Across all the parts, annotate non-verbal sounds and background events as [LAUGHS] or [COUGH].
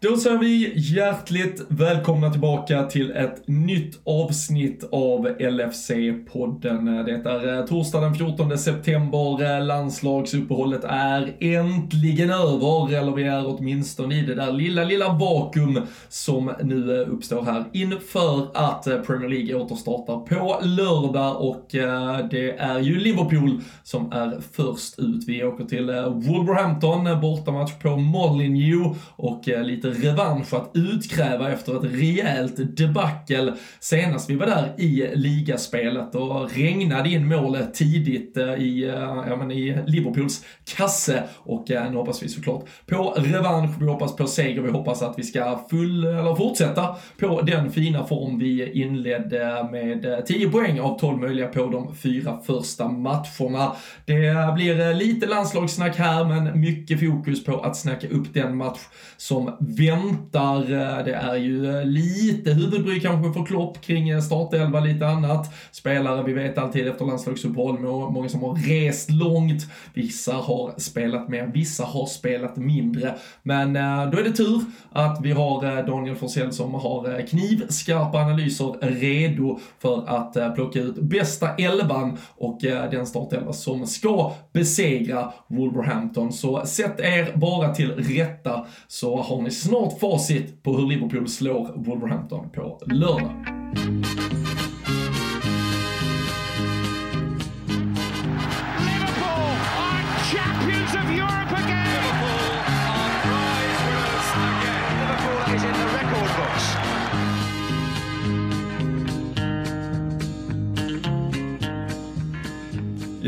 Då säger vi hjärtligt välkomna tillbaka till ett nytt avsnitt av LFC-podden. Det är eh, torsdag den 14 september, eh, landslagsuppehållet är äntligen över, eller vi är åtminstone i det där lilla, lilla vakuum som nu eh, uppstår här inför att Premier League återstartar på lördag och det är ju Liverpool som är först ut. Vi åker till Wolverhampton, bortamatch på Molineux och lite revansch att utkräva efter ett rejält debacle senast vi var där i ligaspelet och regnade in mål tidigt eh, i, eh, ja, men i Liverpools kasse och eh, nu hoppas vi såklart på revansch, vi hoppas på seger, vi hoppas att vi ska full, eller fortsätta på den fina form vi inledde med 10 poäng av 12 möjliga på de fyra första matcherna. Det blir lite landslagssnack här men mycket fokus på att snacka upp den match som väntar. Eh, det är ju eh, lite huvudbry kanske för Klopp kring eh, startelva, lite annat. Spelare, vi vet alltid efter landslagsuppehåll, många som har rest långt. Vissa har spelat mer, vissa har spelat mindre. Men då är det tur att vi har Daniel Forsell som har knivskarpa analyser redo för att plocka ut bästa elvan och den startelva som ska besegra Wolverhampton. Så sätt er bara till rätta så har ni snart facit på hur Liverpool slår Wolverhampton på lördag.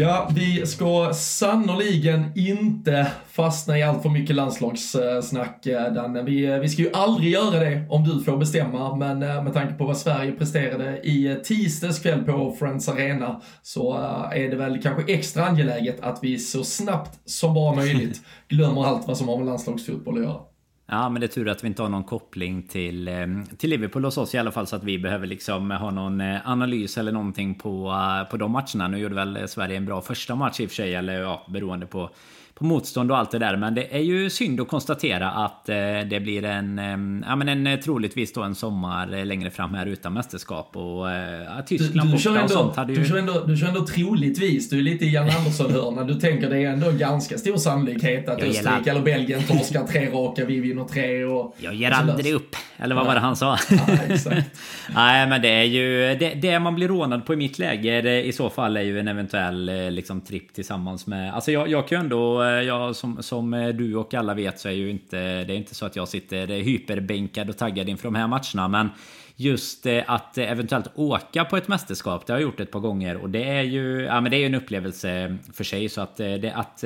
Ja, vi ska sannoliken inte fastna i allt för mycket landslagssnack, eh, Danne. Vi, eh, vi ska ju aldrig göra det om du får bestämma, men eh, med tanke på vad Sverige presterade i tisdags kväll på Friends Arena så är det väl kanske extra angeläget att vi så snabbt som bara möjligt [LAUGHS] glömmer allt vad som har med landslagsfotboll att göra. Ja men det är tur att vi inte har någon koppling till, eh, till Liverpool hos oss i alla fall så att vi behöver liksom ha någon eh, analys eller någonting på, eh, på de matcherna. Nu gjorde väl Sverige en bra första match i och för sig, eller ja, beroende på på motstånd och allt det där. Men det är ju synd att konstatera att eh, det blir en, eh, ja men en eh, troligtvis då en sommar längre fram här utan mästerskap och ja, Tyskland du, du, borta och sånt hade ju... Du kör, ändå, du kör ändå troligtvis, du är lite i Jan Andersson-hörna. Du tänker det är ändå ganska stor sannolikhet att Österrike eller Belgien torskar tre raka, vi vinner tre och... Jag ger aldrig upp. Eller vad var det han sa? Exakt. [LAUGHS] Nej men det är ju det, det, man blir rånad på i mitt läge i så fall är ju en eventuell liksom tripp tillsammans med... Alltså jag, jag kan ju ändå Eh, ja, som, som eh, du och alla vet så är ju inte det är inte så att jag sitter hyperbänkad och taggad inför de här matcherna. Men just eh, att eventuellt åka på ett mästerskap, det har jag gjort ett par gånger och det är ju, ja, men det är en upplevelse för sig. Så att, det, att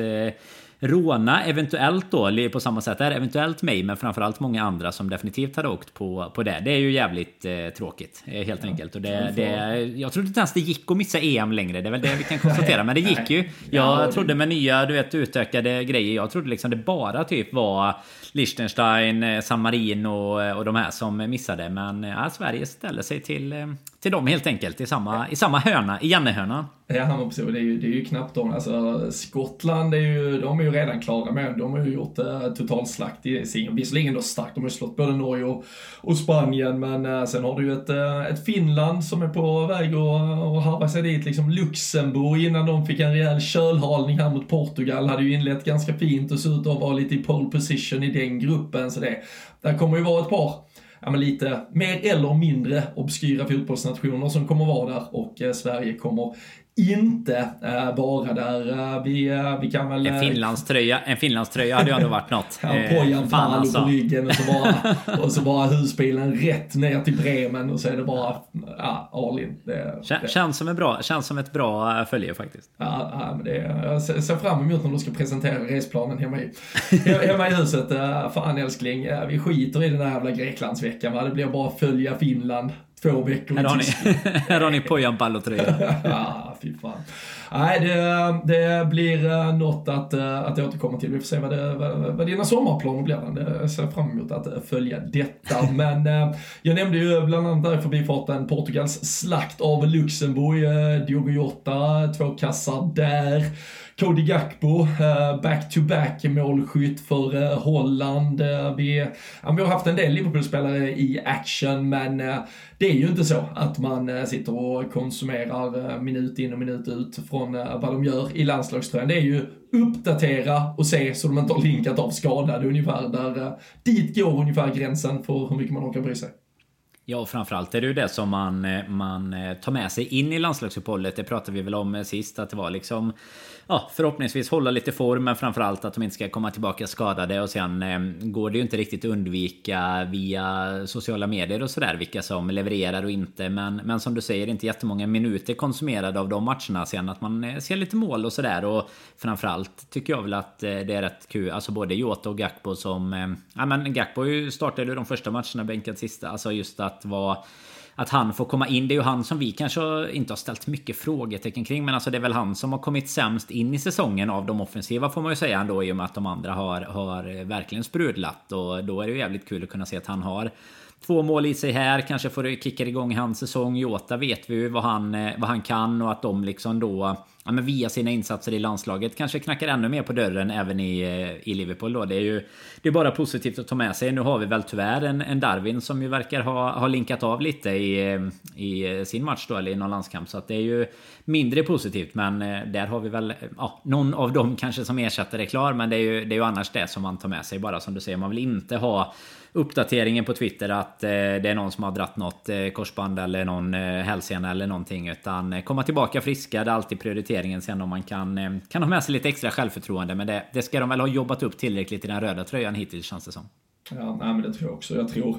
råna eventuellt då, på samma sätt är eventuellt mig, men framförallt många andra som definitivt hade åkt på, på det. Det är ju jävligt eh, tråkigt, eh, helt ja, enkelt. Och det, det, jag trodde inte ens det gick att missa EM längre, det är väl det vi kan konstatera. Men det gick ju. Jag trodde med nya, du vet, utökade grejer, jag trodde liksom det bara typ var Liechtenstein, eh, San Marino och, och de här som missade. Men ja, Sverige ställer sig till, till dem helt enkelt, i samma, i samma hörna, i Jannehörnan. Ja, men precis. Det är ju, det är ju knappt de. Alltså, Skottland är ju, de är ju redan klara med, de har ju gjort eh, totalslakt i sin, visserligen då starkt, de har ju slått både Norge och, och Spanien, men eh, sen har du ju ett, eh, ett Finland som är på väg att, att harva sig dit, liksom Luxemburg innan de fick en rejäl kölhalning här mot Portugal, hade ju inlett ganska fint och såg ut att vara lite i pole position i den gruppen, så det, där kommer ju vara ett par ja, men lite mer eller mindre obskyra fotbollsnationer som kommer vara där och eh, Sverige kommer inte äh, vara där. Äh, vi, äh, vi kan väl... En Finlandströja, en Finlandströja hade ju ändå varit något. [LAUGHS] ja, Pojan Palo alltså. på ryggen och så, bara, och så bara husbilen rätt ner till Bremen och så är det bara ja, all in. Det, det. Känns, som en bra, känns som ett bra följe faktiskt. Ja, ja men det, jag ser fram emot när du ska presentera resplanen hemma i, hemma i huset. Fan älskling, vi skiter i den där jävla Greklandsveckan va. Det blir bara följa Finland två veckor här har, ni, [LAUGHS] här har ni Pojan Ballo-tröjan. [LAUGHS] ja, fy fan. nej, det, det blir något att, att återkomma till. Vi får se vad, det, vad, vad dina sommarplaner blir. Jag ser fram emot att följa detta. [LAUGHS] Men jag nämnde ju bland annat där i förbifarten Portugals slakt av Luxemburg. Diogo Jota, två kassar där. Cody Gakpo, eh, back-to-back målskytt för eh, Holland. Eh, vi, ja, vi har haft en del Liverpool-spelare i action, men det är ju inte så att man sitter och konsumerar minut in och minut ut från vad de gör i landslagströjan. Det är ju uppdatera och se så de inte har linkat av skadade ungefär. Där, dit går ungefär gränsen för hur mycket man orkar bry sig. Ja, och framförallt är det ju det som man, man tar med sig in i landslagsuppehållet. Det pratade vi väl om sist, att det var liksom ja, förhoppningsvis hålla lite form, men framförallt att de inte ska komma tillbaka skadade. Och sen eh, går det ju inte riktigt att undvika via sociala medier och sådär vilka som levererar och inte. Men, men som du säger, inte jättemånga minuter konsumerade av de matcherna. Sen att man eh, ser lite mål och sådär. Och framförallt tycker jag väl att eh, det är rätt kul. Alltså både Jota och Gakpo som... Eh, ja men Gakpo startade ju de första matcherna, bänkad sista. Alltså just att vara att han får komma in. Det är ju han som vi kanske inte har ställt mycket frågetecken kring. Men alltså det är väl han som har kommit sämst in i säsongen av de offensiva får man ju säga ändå. I och med att de andra har, har verkligen sprudlat. Och då är det ju jävligt kul att kunna se att han har två mål i sig här. Kanske får det kicka igång hans säsong. Jota vet vi ju vad han, eh, vad han kan och att de liksom då ja, men via sina insatser i landslaget kanske knackar ännu mer på dörren även i, eh, i Liverpool. Då. Det är ju det är bara positivt att ta med sig. Nu har vi väl tyvärr en, en Darwin som ju verkar ha, ha linkat av lite i, eh, i eh, sin match då, eller i någon landskamp. Så att det är ju mindre positivt. Men där har vi väl ja, någon av dem kanske som ersättare klar. Men det är, ju, det är ju annars det som man tar med sig bara som du säger. Man vill inte ha uppdateringen på Twitter att eh, det är någon som har dratt något eh, korsband eller någon eh, hälsena eller någonting. Utan eh, komma tillbaka friska, det är alltid prioriteringen sen om man kan, eh, kan ha med sig lite extra självförtroende. Men det, det ska de väl ha jobbat upp tillräckligt i den röda tröjan hittills känns det som. Ja, nej, men det tror jag också. Jag tror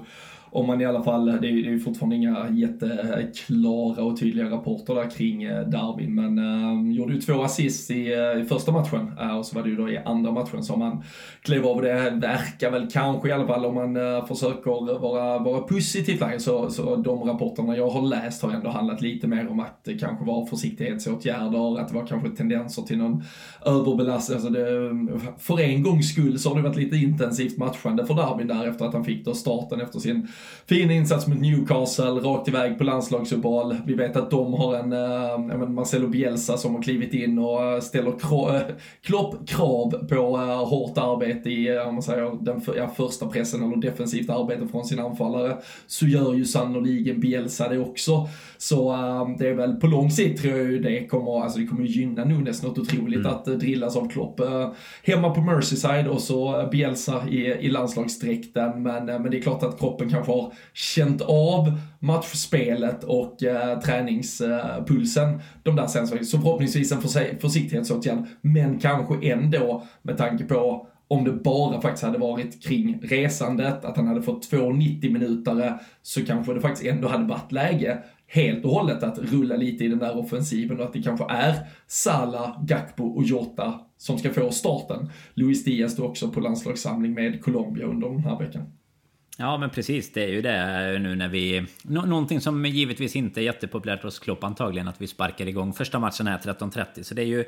om man i alla fall, det är ju fortfarande inga jätteklara och tydliga rapporter där kring eh, Darwin, men äh, gjorde ju två assist i, eh, i första matchen äh, och så var det ju då i andra matchen som han klev av. Det verkar väl kanske i alla fall om man äh, försöker vara, vara positiv lagd så, så de rapporterna jag har läst har ändå handlat lite mer om att det kanske var försiktighetsåtgärder, att det var kanske tendenser till någon överbelastning. Alltså det, för en gångs skull så har det varit lite intensivt matchande för Darwin där efter att han fick då starten efter sin fin insats mot Newcastle, rakt iväg på landslagsuppehåll. Vi vet att de har en, äh, Marcelo Bielsa som har klivit in och äh, ställer kra, äh, klopp krav på äh, hårt arbete i, om man säger, den för, ja, första pressen eller defensivt arbete från sin anfallare. Så gör ju sannoliken Bielsa det också. Så det är väl på lång sikt tror jag ju det kommer, alltså det kommer gynna Nunes något otroligt mm. att drillas av Klopp. Hemma på Merseyside och så Bielsa i, i landslagsdräkten. Men, men det är klart att kroppen kanske har känt av matchspelet och eh, träningspulsen de där sen. Så förhoppningsvis en försiktighetsåtgärd, men kanske ändå med tanke på om det bara faktiskt hade varit kring resandet, att han hade fått två 90-minutare, så kanske det faktiskt ändå hade varit läge helt och hållet att rulla lite i den där offensiven och att det kanske är Salah, Gakpo och Jota som ska få starten. Luis Diaz står också på landslagssamling med Colombia under den här veckan. Ja men precis, det är ju det nu när vi... Nå någonting som givetvis inte är jättepopulärt hos Klopp antagligen att vi sparkar igång första matchen här 13.30. Så det är ju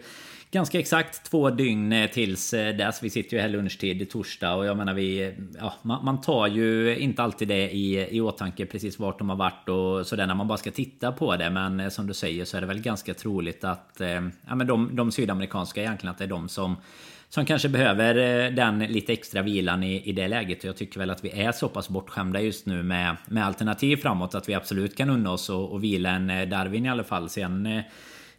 ganska exakt två dygn eh, tills eh, dess. Vi sitter ju här lunchtid torsdag och jag menar vi... Ja, man, man, tar ju inte alltid det i, i åtanke precis vart de har varit och sådär när man bara ska titta på det. Men eh, som du säger så är det väl ganska troligt att ja, men de, de sydamerikanska egentligen att det är de som som kanske behöver eh, den lite extra vilan i, i det läget. Jag tycker väl att vi är så pass bortskämda just nu med, med alternativ framåt att vi absolut kan unna oss och, och vila en eh, Darwin i alla fall. Sen eh,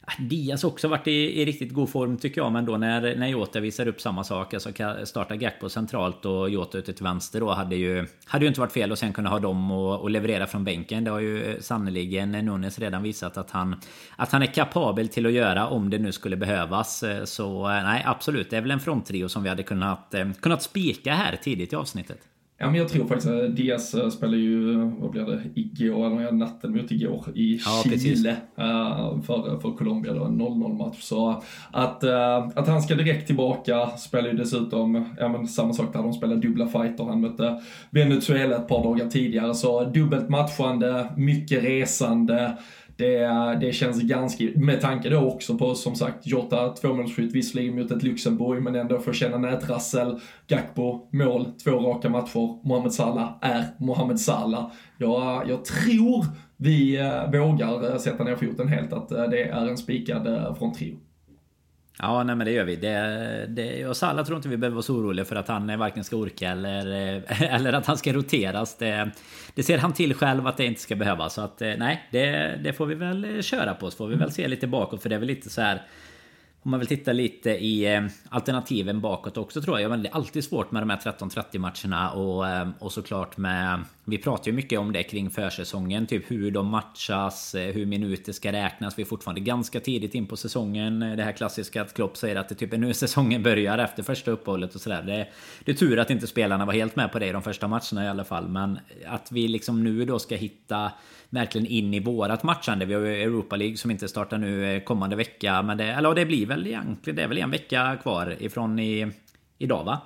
Äh, Diaz också varit i, i, riktigt god form tycker jag. Men då när, när Jota visar upp samma sak. Alltså starta Gakpo centralt och Jota ute till vänster då. Hade ju, hade ju inte varit fel att sen kunna ha dem och, och leverera från bänken. Det har ju eh, sannerligen Nunes redan visat att han, att han är kapabel till att göra om det nu skulle behövas. Eh, så eh, nej, absolut. Det är väl en fronttrio som vi hade kunnat, kunnat spika här tidigt i avsnittet. Ja, men jag tror faktiskt att Diaz uh, spelar ju, vad blir det, igår, eller natten mot igår i ja, Chile uh, för, för Colombia då, en 0-0 match. Så att, uh, att han ska direkt tillbaka, spelar ju dessutom, ja men samma sak där de spelar dubbla fighter. Han mötte Venezuela ett par dagar tidigare, så dubbelt matchande, mycket resande det, det känns ganska, med tanke då också på som sagt Jota tvåmålsskytt visserligen mot ett Luxemburg men ändå får känna nätrassel, Gakpo, mål, två raka matcher, Mohamed Salah är Mohamed Salah. Jag, jag tror vi eh, vågar eh, sätta ner foten helt att eh, det är en spikad fronttrio. Ja, nej men det gör vi. Det, det, och Salah tror inte vi behöver vara så oroliga för att han varken ska orka eller, [LAUGHS] eller att han ska roteras. Det, det ser han till själv att det inte ska behövas. Så att nej, det, det får vi väl köra på. Så får vi väl se lite bakåt. För det är väl lite så här om man vill titta lite i eh, alternativen bakåt också tror jag. Men det är alltid svårt med de här 13-30 matcherna och, eh, och såklart med... Vi pratar ju mycket om det kring försäsongen. Typ hur de matchas, eh, hur minuter ska räknas. Vi är fortfarande ganska tidigt in på säsongen. Det här klassiska att Klopp säger att det typ är nu [LAUGHS] säsongen börjar efter första uppehållet och sådär. Det, det är tur att inte spelarna var helt med på det i de första matcherna i alla fall. Men att vi liksom nu då ska hitta verkligen in i vårat matchande. Vi har ju Europa League som inte startar nu eh, kommande vecka. Men det, eller det blir väl egentligen, det är väl en vecka kvar ifrån i, idag va?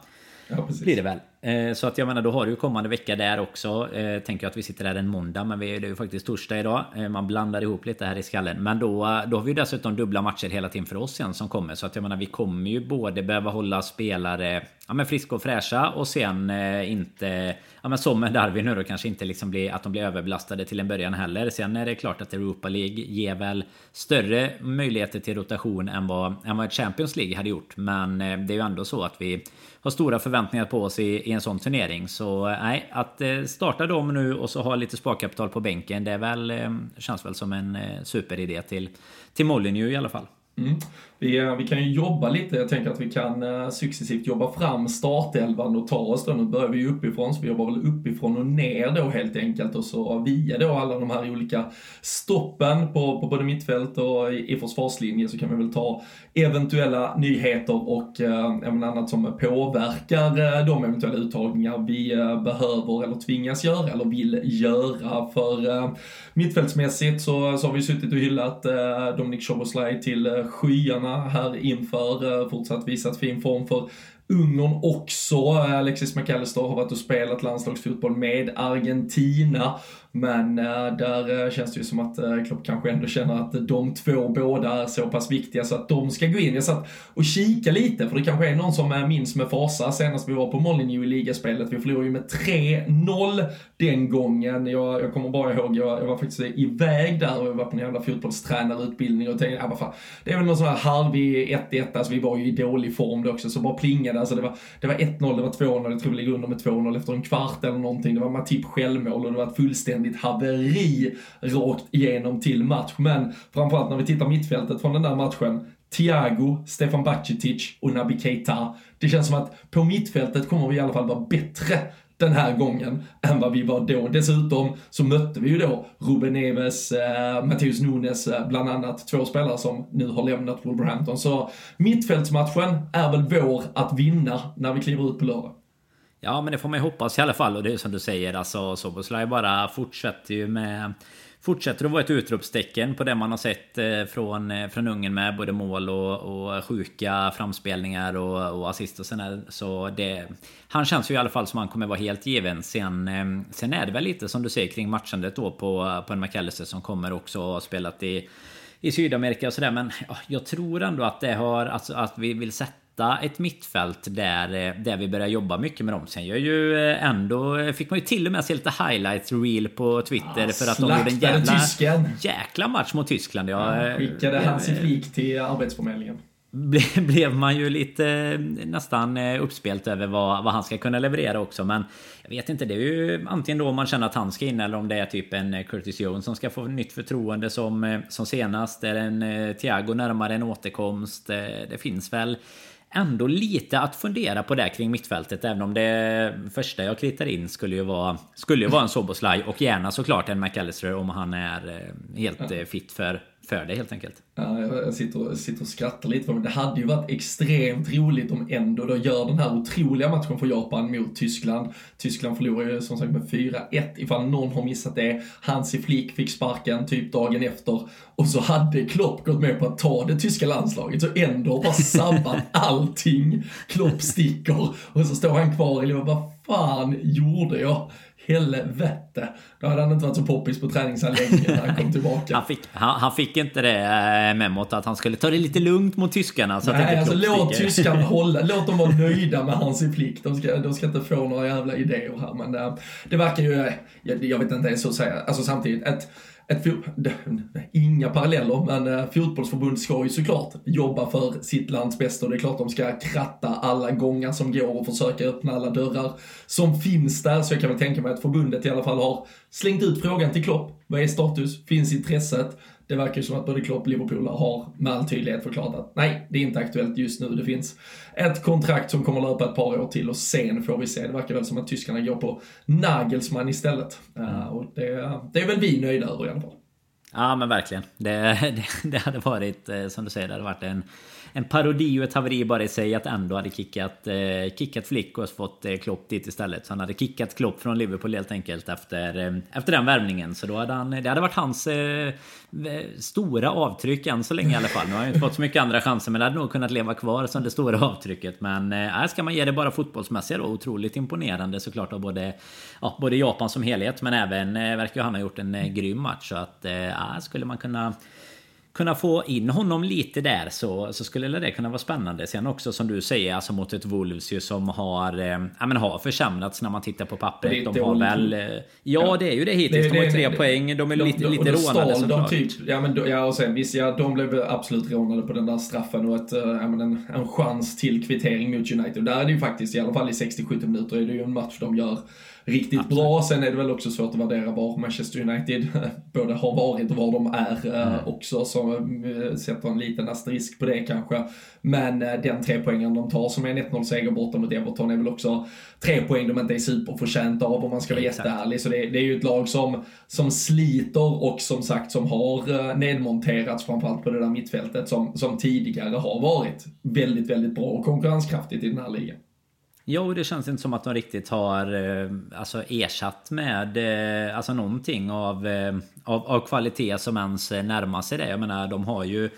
Ja, precis. Blir det väl. Eh, så att jag menar, då har du ju kommande vecka där också. Eh, tänker jag att vi sitter där en måndag, men det är ju faktiskt torsdag idag. Man blandar ihop lite här i skallen. Men då, då har vi ju dessutom dubbla matcher hela tiden för oss igen som kommer. Så att jag menar, vi kommer ju både behöva hålla spelare ja, men friska och fräscha och sen eh, inte... Ja men som med Darwin nu då kanske inte liksom blir att de blir överbelastade till en början heller. Sen är det klart att Europa League ger väl större möjligheter till rotation än vad, än vad Champions League hade gjort. Men eh, det är ju ändå så att vi har stora förväntningar på oss i, i en sån turnering. Så eh, nej, att eh, starta dem nu och så ha lite sparkapital på bänken. Det är väl, eh, känns väl som en eh, superidé till, till Molyneux i alla fall. Mm. Vi, eh, vi kan ju jobba lite, jag tänker att vi kan eh, successivt jobba fram startelvan och ta oss då, nu börjar vi ju uppifrån, så vi jobbar väl uppifrån och ner då helt enkelt. Och så via då alla de här olika stoppen på, på både mittfält och i, i försvarslinje så kan vi väl ta eventuella nyheter och eh, även annat som påverkar eh, de eventuella uttagningar vi eh, behöver eller tvingas göra eller vill göra. För eh, mittfältsmässigt så, så har vi suttit och hyllat eh, Dominic Choboslaj till skyarna här inför. Eh, fortsatt visat fin form för Ungern också. Alexis McAllister har varit och spelat landslagsfotboll med Argentina. Men eh, där eh, känns det ju som att eh, Klopp kanske ändå känner att de två båda är så pass viktiga så att de ska gå in. Jag satt och kika lite, för det kanske är någon som minns med fasa senast vi var på Molineux i ligaspelet. Vi förlorade ju med 3-0 den gången. Jag, jag kommer bara ihåg, jag, jag, var faktiskt iväg där och jag var på en jävla fotbollstränarutbildning och tänkte, ja vad fan, det är väl någon sån här halvig 1-1, alltså vi var ju i dålig form då också, så bara plingade. Alltså det var, det var 1-0, det var 2-0, jag tror vi ligger under med 2-0 efter en kvart eller någonting. Det var Matip självmål och det var ett fullständigt fullständigt haveri rakt igenom till match. Men framförallt när vi tittar mittfältet från den där matchen, Thiago, Stefan Bacicic och Naby Keita. Det känns som att på mittfältet kommer vi i alla fall vara bättre den här gången än vad vi var då. Dessutom så mötte vi ju då Ruben Neves, eh, Matteus Nunes eh, bland annat, två spelare som nu har lämnat Wolverhampton. Så mittfältsmatchen är väl vår att vinna när vi kliver ut på lördag. Ja, men det får man ju hoppas i alla fall. Och det är som du säger, alltså Soboslaj bara fortsätter ju med... Fortsätter att vara ett utropstecken på det man har sett eh, från, eh, från Ungern med både mål och, och sjuka framspelningar och, och assist och sen Så det... Han känns ju i alla fall som han kommer vara helt given. Sen, eh, sen är det väl lite som du säger kring matchandet då på, på en McAllister som kommer också och har spelat i i Sydamerika och sådär men jag tror ändå att det har alltså att vi vill sätta hitta ett mittfält där, eh, där vi börjar jobba mycket med dem. Sen gör ju eh, ändå... Fick man ju till och med se lite highlights reel på Twitter ah, för att de gjorde en jävla, tysken. jäkla match mot Tyskland. Ja, ja, skickade han sitt lik till Arbetsförmedlingen [LAUGHS] blev man ju lite eh, nästan uppspelt över vad, vad han ska kunna leverera också. Men jag vet inte, det är ju antingen då man känner att han ska in eller om det är typ en Curtis Jones som ska få nytt förtroende som, som senast. Är en Thiago närmare en återkomst? Det finns väl ändå lite att fundera på där kring mittfältet. Även om det första jag kritar in skulle ju vara, skulle ju vara en Soboslaj och gärna såklart en McAllister om han är eh, helt ja. fit för för det helt enkelt. Ja, jag sitter, sitter och skrattar lite för mig. Det hade ju varit extremt roligt om ändå då gör den här otroliga matchen för Japan mot Tyskland. Tyskland förlorar ju som sagt med 4-1 ifall någon har missat det. Hansi Flick fick sparken typ dagen efter och så hade Klopp gått med på att ta det tyska landslaget så ändå bara sabbat [LAUGHS] allting. Klopp sticker och så står han kvar i livet och bara fan gjorde jag? Helvete. Då hade han inte varit så poppis på träningsanläggningen när han kom [LAUGHS] tillbaka. han, fick, han, han, fick inte det eh, memot att han skulle ta det lite lugnt mot tyskarna. Så Nej, alltså låt tyskarna [LAUGHS] hålla, låt dem vara nöjda med hans plikt. De ska, de ska inte få några jävla idéer här. Men det, det verkar ju, jag, jag vet inte ens hur att säga, alltså samtidigt, ett ett, inga paralleller, men eh, fotbollsförbund ska ju såklart jobba för sitt lands bästa och det är klart de ska kratta alla gångar som går och försöka öppna alla dörrar som finns där. Så jag kan väl tänka mig att förbundet i alla fall har slängt ut frågan till Klopp. Vad är status? Finns intresset? Det verkar ju som att både Klopp och Liverpool har med all tydlighet förklarat att nej, det är inte aktuellt just nu. Det finns ett kontrakt som kommer löpa ett par år till och sen får vi se. Det verkar väl som att tyskarna går på Nagelsmann istället. Uh, och det, det är väl vi nöjda över i alla fall. Ja men verkligen. Det, [LAUGHS] det, det hade varit, eh, som du säger, det hade varit en en parodi och ett haveri bara i sig att ändå hade kickat, eh, kickat Flick och fått eh, Klopp dit istället. Så han hade kickat Klopp från Liverpool helt enkelt efter, eh, efter den värvningen. Så då hade han, det hade varit hans eh, eh stora avtryck än så länge i alla fall. Nu har han ju inte fått så mycket andra chanser men det hade nog kunnat leva kvar som det stora avtrycket. Men eh, ska man ge det bara fotbollsmässiga då, otroligt imponerande såklart av både, ja, både Japan som helhet men även eh, verkar han ha gjort en eh, grym match. Så att eh, skulle man kunna kunna få in honom lite där så, så skulle det kunna vara spännande. Sen också som du säger, alltså mot ett Wolves ju som har, eh, ja, men har försämrats när man tittar på pappret. De har väl... Eh, ja, det är ju det hittills. Det, de har tre det, poäng. De är de, lite, de, lite rånade såklart. Typ, ja, men, ja, och sen visst, ja, de blev absolut rånade på den där straffen och ett, eh, ja, men en, en chans till kvittering mot United. Där är det ju faktiskt, i alla fall i 60-70 minuter, är det ju en match de gör riktigt Absolut. bra. Sen är det väl också svårt att värdera var Manchester United [LAUGHS] både har varit och var de är eh, mm. också. Så äh, sätter en liten asterisk på det kanske. Men äh, den tre poängen de tar som är en 1-0 seger borta mot Everton är väl också tre poäng de inte är superförtjänta av om man ska vara Exakt. jätteärlig. Så det, det, är ju ett lag som, som sliter och som sagt som har nedmonterats framförallt på det där mittfältet som, som tidigare har varit väldigt, väldigt bra och konkurrenskraftigt i den här ligan. Jo, det känns inte som att de riktigt har eh, alltså, ersatt med eh, alltså, någonting av, eh, av, av kvalitet som ens närmar sig det. Jag menar, de har ju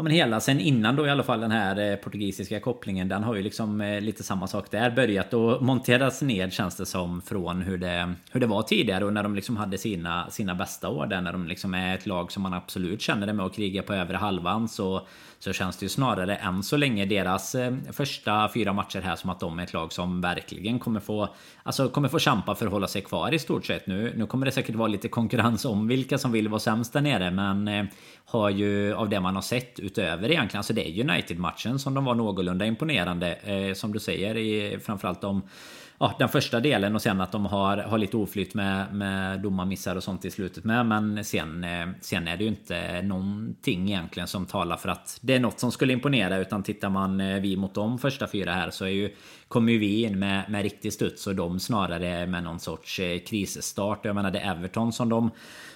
Ja men hela sen innan då i alla fall den här eh, portugisiska kopplingen Den har ju liksom eh, lite samma sak där börjat och monteras ned känns det som Från hur det, hur det var tidigare och när de liksom hade sina, sina bästa år där När de liksom är ett lag som man absolut känner det med att kriga på övre halvan så så känns det ju snarare än så länge deras eh, första fyra matcher här som att de är ett lag som verkligen kommer få Alltså kommer få kämpa för att hålla sig kvar i stort sett nu. Nu kommer det säkert vara lite konkurrens om vilka som vill vara sämst där nere men har ju av det man har sett utöver egentligen. Alltså det är United-matchen som de var någorlunda imponerande. Eh, som du säger i framförallt om ja, den första delen och sen att de har, har lite oflytt med, med domarmissar och sånt i slutet med. Men sen, eh, sen är det ju inte någonting egentligen som talar för att det är något som skulle imponera. Utan tittar man eh, vi mot de första fyra här så är ju, kommer ju vi in med, med riktig studs och de snarare med någon sorts eh, krisstart. Jag menar det är Everton som de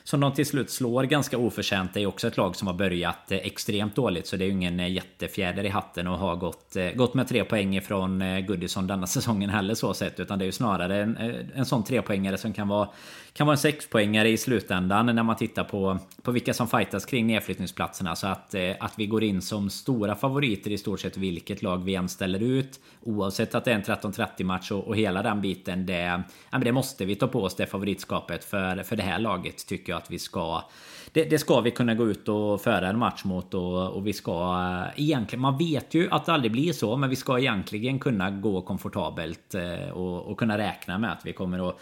som de till slut slår ganska oförtjänt. Det är också ett lag som har börjat eh, extremt dåligt. Så det är ju ingen eh, jättefjäder i hatten och har gått, gått med tre poäng ifrån Goodison denna [LAUGHS] säsongen heller så sett. Utan det är ju snarare en, en sån trepoängare som kan vara kan vara en sexpoängare i slutändan när man tittar på, på vilka som fightas kring nedflyttningsplatserna. Så att, eh, att vi går in som stora favoriter i stort sett vilket lag vi än ställer ut. Oavsett att det är en 13-30 match och, och, hela den biten. Det, ja, men det måste vi ta på oss det favoritskapet för, för det här laget tycker jag att vi ska det, det, ska vi kunna gå ut och föra en match mot och, och, vi ska eh, egentligen, man vet ju att det aldrig blir så, men vi ska egentligen kunna gå komfortabelt eh, och, och kunna räkna med att vi kommer att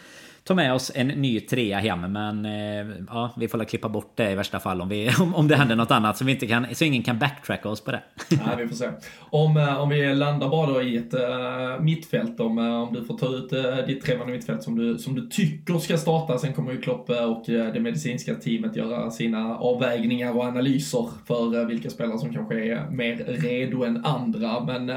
ta med oss en ny trea hem. Men eh, ja, vi får väl klippa bort det i värsta fall om, vi, [LAUGHS] om, om det händer något annat så, vi inte kan, så ingen kan backtracka oss på det. [LAUGHS] Nej, vi får se. Om, eh, om vi landar bara då i ett äh, mittfält, om, om du får ta ut äh, ditt trevande mittfält som du, som du tycker ska starta. Sen kommer ju Klopp och det medicinska teamet göra sina avvägningar och analyser för vilka spelare som kanske är mer redo än andra. Men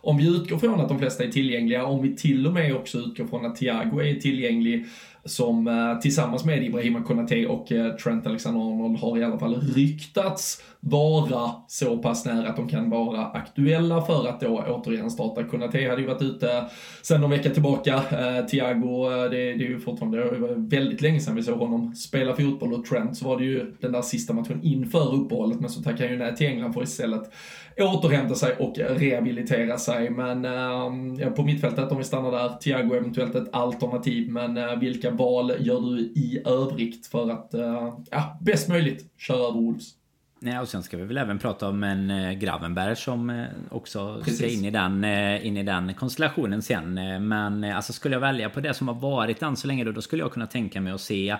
om vi utgår från att de flesta är tillgängliga, om vi till och med också utgår från att Thiago är tillgänglig, som eh, tillsammans med Ibrahima Konate och eh, Trent Alexander-Arnold har i alla fall ryktats vara så pass nära att de kan vara aktuella för att då återigen starta. Konate hade ju varit ute sen någon vecka tillbaka. Eh, Thiago, eh, det, det är ju fortfarande det var väldigt länge sedan vi såg honom spela fotboll och Trent så var det ju den där sista matchen inför uppehållet men så tackade han ju nej till England för istället återhämta sig och rehabilitera sig. Men eh, på mittfältet, om vi stannar där, Thiago eventuellt ett alternativ. Men eh, vilka val gör du i övrigt för att, eh, ja, bäst möjligt köra över Wolves? Nej, och sen ska vi väl även prata om en eh, Gravenberg som eh, också Precis. ska in i, den, eh, in i den konstellationen sen. Men alltså skulle jag välja på det som har varit än så länge då, då skulle jag kunna tänka mig att se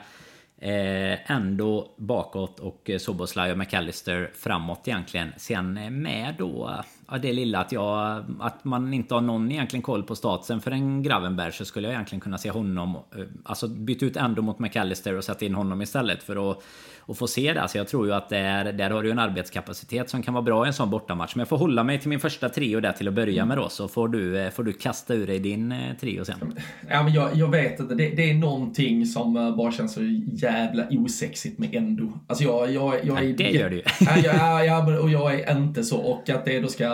Eh, ändå bakåt och Soboslaj och McAllister framåt egentligen. Sen med då ja, det lilla att jag... Att man inte har någon egentligen koll på statsen för en Gravenberg så skulle jag egentligen kunna se honom... Alltså byta ut Endo mot McAllister och sätta in honom istället för att och få se det. Alltså jag tror ju att där, där har du en arbetskapacitet som kan vara bra i en sån bortamatch. Men jag får hålla mig till min första trio där till att börja med då. Så får du, eh, får du kasta ur dig din eh, trio sen. Ja men jag, jag vet inte. Det, det är någonting som eh, bara känns så jävla osexigt med Endo. Alltså jag, jag, jag är... Ja, det gör du ju. ja, ja, ja, och jag är inte så. Och att det då ska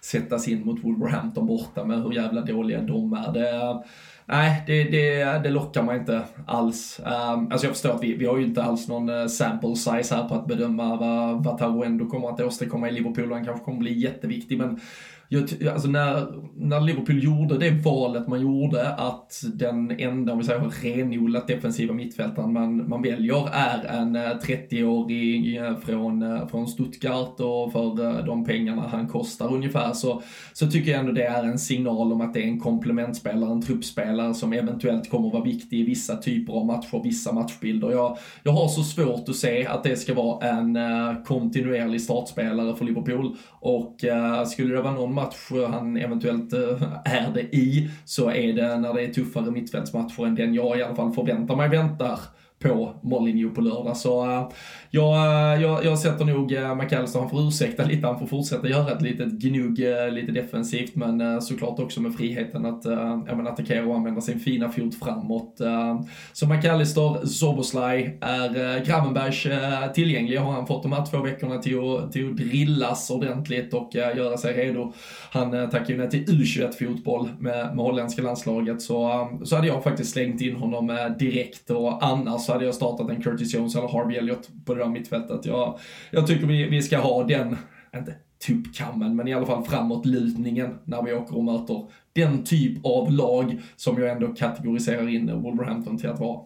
sättas in mot Wolverhampton borta med hur jävla dåliga de är. Det, Nej, det, det, det lockar mig inte alls. Um, alltså jag förstår att vi, vi har ju inte alls någon eh, sample size här på att bedöma vad, vad Taruendo kommer att åstadkomma i Liverpool. Han kanske kommer bli jätteviktig, men jag, alltså när, när Liverpool gjorde det valet man gjorde, att den enda, om vi säger renodlat defensiva mittfältaren man, man väljer är en eh, 30-årig eh, från, eh, från Stuttgart och för de pengarna han kostar ungefär, så, så tycker jag ändå det är en signal om att det är en komplementspelare, en truppspelare som eventuellt kommer vara viktig i vissa typer av matcher, vissa matchbilder. Jag, jag har så svårt att se att det ska vara en kontinuerlig startspelare för Liverpool och skulle det vara någon match han eventuellt eh, är det i, så är det när det är tuffare mittfältsmatcher än den jag i alla fall förväntar mig väntar på Molineux på lördag. Så uh, jag, eh, jag, jag sätter nog eh, uh, McAllister, han får ursäkta lite, han får fortsätta göra ett litet gnugg uh, lite defensivt, men uh, såklart också med friheten att uh, menar, attackera och använda sin fina fot framåt. Uh, så McAllister, Zoboslaj, är uh, Gravenbergs uh, tillgänglig, har han fått de här två veckorna till att, till att drillas ordentligt och göra sig redo. Han uh, tackar ju nej till U21-fotboll med, med holländska landslaget, så, så hade jag faktiskt slängt in honom direkt och annars hade jag startat en Curtis Jones eller Harvey Elliott på det där mittfältet. Jag, jag tycker vi, vi ska ha den, inte tuppkammen, men i alla fall framåtlutningen när vi åker och möter den typ av lag som jag ändå kategoriserar in Wolverhampton till att vara.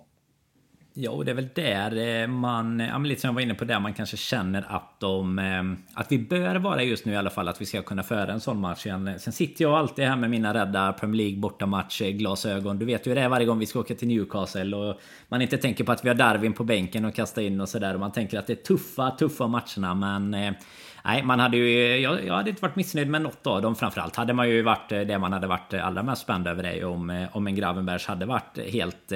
Ja, och det är väl där eh, man, ja, lite som jag var inne på, där man kanske känner att de... Eh, att vi bör vara just nu i alla fall, att vi ska kunna föra en sån match igen. Sen sitter jag alltid här med mina rädda Premier League bortamatch eh, glasögon. Du vet ju det är varje gång vi ska åka till Newcastle och man inte tänker på att vi har Darwin på bänken och kasta in och sådär. Man tänker att det är tuffa, tuffa matcherna, men... Nej, man hade ju... Jag, jag, hade inte varit missnöjd med något av dem. Framförallt hade man ju varit... Det man hade varit allra mest spänd över är om, om en Gravenbergs hade varit helt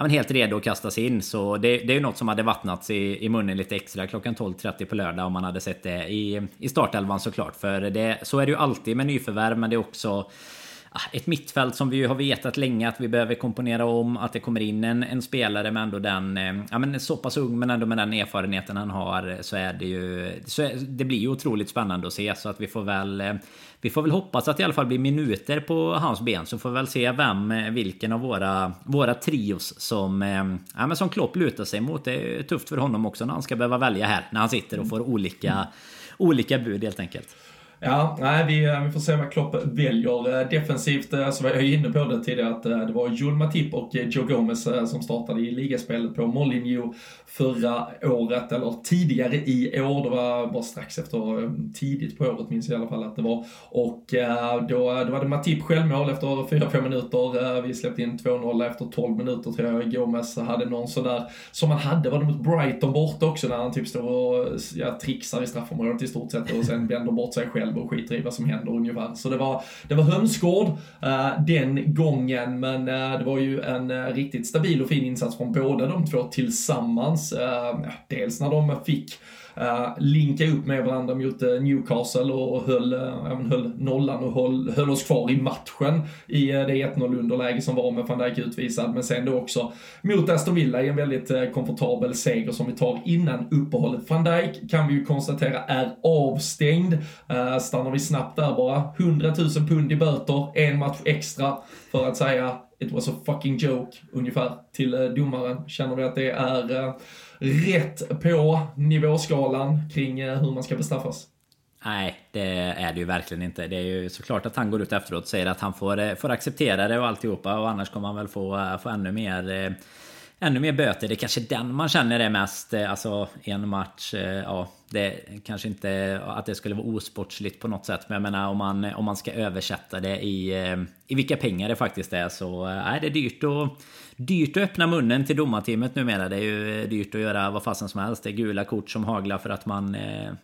ja, men helt redo att kastas in. Så det, det är ju något som hade vattnats i, i munnen lite extra klockan 12.30 på lördag om man hade sett det i, i startelvan såklart. För det, så är det ju alltid med nyförvärv, men det är också Ah, ett mittfält som vi ju har vetat länge att vi behöver komponera om. Att det kommer in en, en spelare med ändå den... Eh, ja men så pass ung men ändå med den erfarenheten han har. Så är det ju... Så är, det blir ju otroligt spännande att se. Så att vi får väl... Eh, vi får väl hoppas att det i alla fall blir minuter på hans ben. Så får vi väl se vem, eh, vilken av våra, våra trios som... Ja men som Klopp lutar sig mot. Det är tufft för honom också när han ska behöva välja här. När han sitter och får olika, olika bud helt enkelt. Ja, nej, vi, eh, vi får se vad Klopp väljer. Eh, defensivt eh, alltså, så var jag inne på det tidigare att det var Joel Matip och Joe Gomez som startade i ligaspelet på Molineux förra året, eller tidigare i år. Det var bara strax efter, tidigt på året minns jag i alla fall att det var. Och då, då var det Matip självmål efter 4-5 minuter. Vi släppte in 2-0 efter 12 minuter tror jag. Gomez hade någon sån där, som han hade, var det mot Brighton borta också när han typ står och ja, trixar i straffområdet i stort sett och sen vänder bort sig själv själv och skiter i vad som händer ungefär. Så det var, det var hönsgård uh, den gången, men uh, det var ju en uh, riktigt stabil och fin insats från båda de två tillsammans. dels när de fick uh, linka upp med varandra mot uh, Newcastle och höll, uh, höll nollan och höll, höll oss kvar i matchen i uh, det 1-0 underläge som var med van Dijk utvisad. Men sen då också mot Aston Villa i en väldigt uh, komfortabel seger som vi tar innan uppehållet. Van Dijk kan vi ju konstatera är avstängd. Uh, stannar vi snabbt där bara. 100 000 pund i böter, en match extra för att säga it was a fucking joke ungefär till eh, domaren. Känner vi att det är eh, rätt på nivåskalan kring eh, hur man ska bestraffas? Nej, det är det ju verkligen inte. Det är ju såklart att han går ut efteråt och säger att han får, får acceptera det och alltihopa och annars kommer han väl få, få ännu mer ännu mer böter. Det är kanske den man känner är mest, eh, alltså en match, eh, ja, det kanske inte eh, att det skulle vara osportsligt på något sätt. Men jag menar om man, om man ska översätta det i, i vilka pengar det faktiskt är så är det dyrt att, dyrt att öppna munnen till domarteamet numera. Det är ju dyrt att göra vad fasen som helst. Det är gula kort som haglar för att man,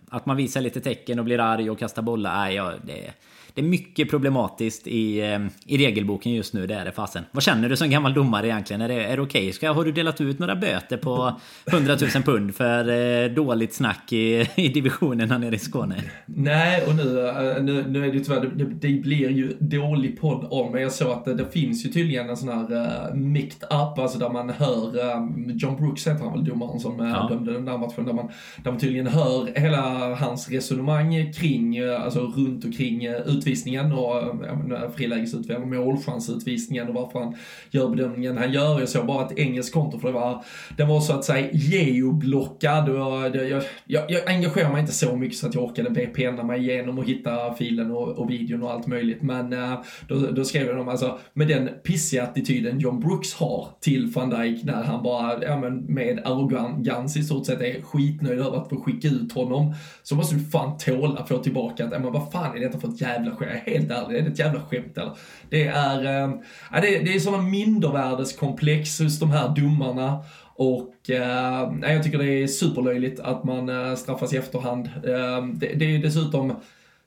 att man visar lite tecken och blir arg och kastar bollar. Nej, ja, det det är mycket problematiskt i, eh, i regelboken just nu, det är det fasen. Vad känner du som gammal domare egentligen? Är det, är det okej? Okay? Har du delat ut några böter på [LAUGHS] 100 000 pund för eh, dåligt snack i, [LAUGHS] i divisionen här nere i Skåne? Nej, och nu, eh, nu, nu är det ju tyvärr, det, det blir ju dålig podd om, jag såg att det, det finns ju tydligen en sån här uh, micked up, alltså där man hör, um, John Brooks heter han väl, domaren som uh, ja. dömde den där matchen, där man, där man tydligen hör hela hans resonemang kring, alltså runt och kring uh, utvisningen och frilägesutvisningen, målchansutvisningen och varför han gör bedömningen han gör. Jag såg bara ett engelskt konto för det var, den var så att säga geoblockad och det, jag, jag, jag engagerar mig inte så mycket så att jag orkade VPNa mig igenom och hitta filen och, och videon och allt möjligt. Men eh, då, då skrev jag dem alltså, med den pissiga attityden John Brooks har till van Dijk när han bara, ja men med arrogans i stort sett är skitnöjd över att få skicka ut honom, så måste du fan tåla att få tillbaka att, ja men vad fan är detta för ett jävla? Helt ärlig, är det ett jävla skämt eller? Det är, äh, det, det är sådana mindervärdeskomplex hos de här domarna. Och äh, jag tycker det är superlöjligt att man äh, straffas i efterhand. Äh, det, det är dessutom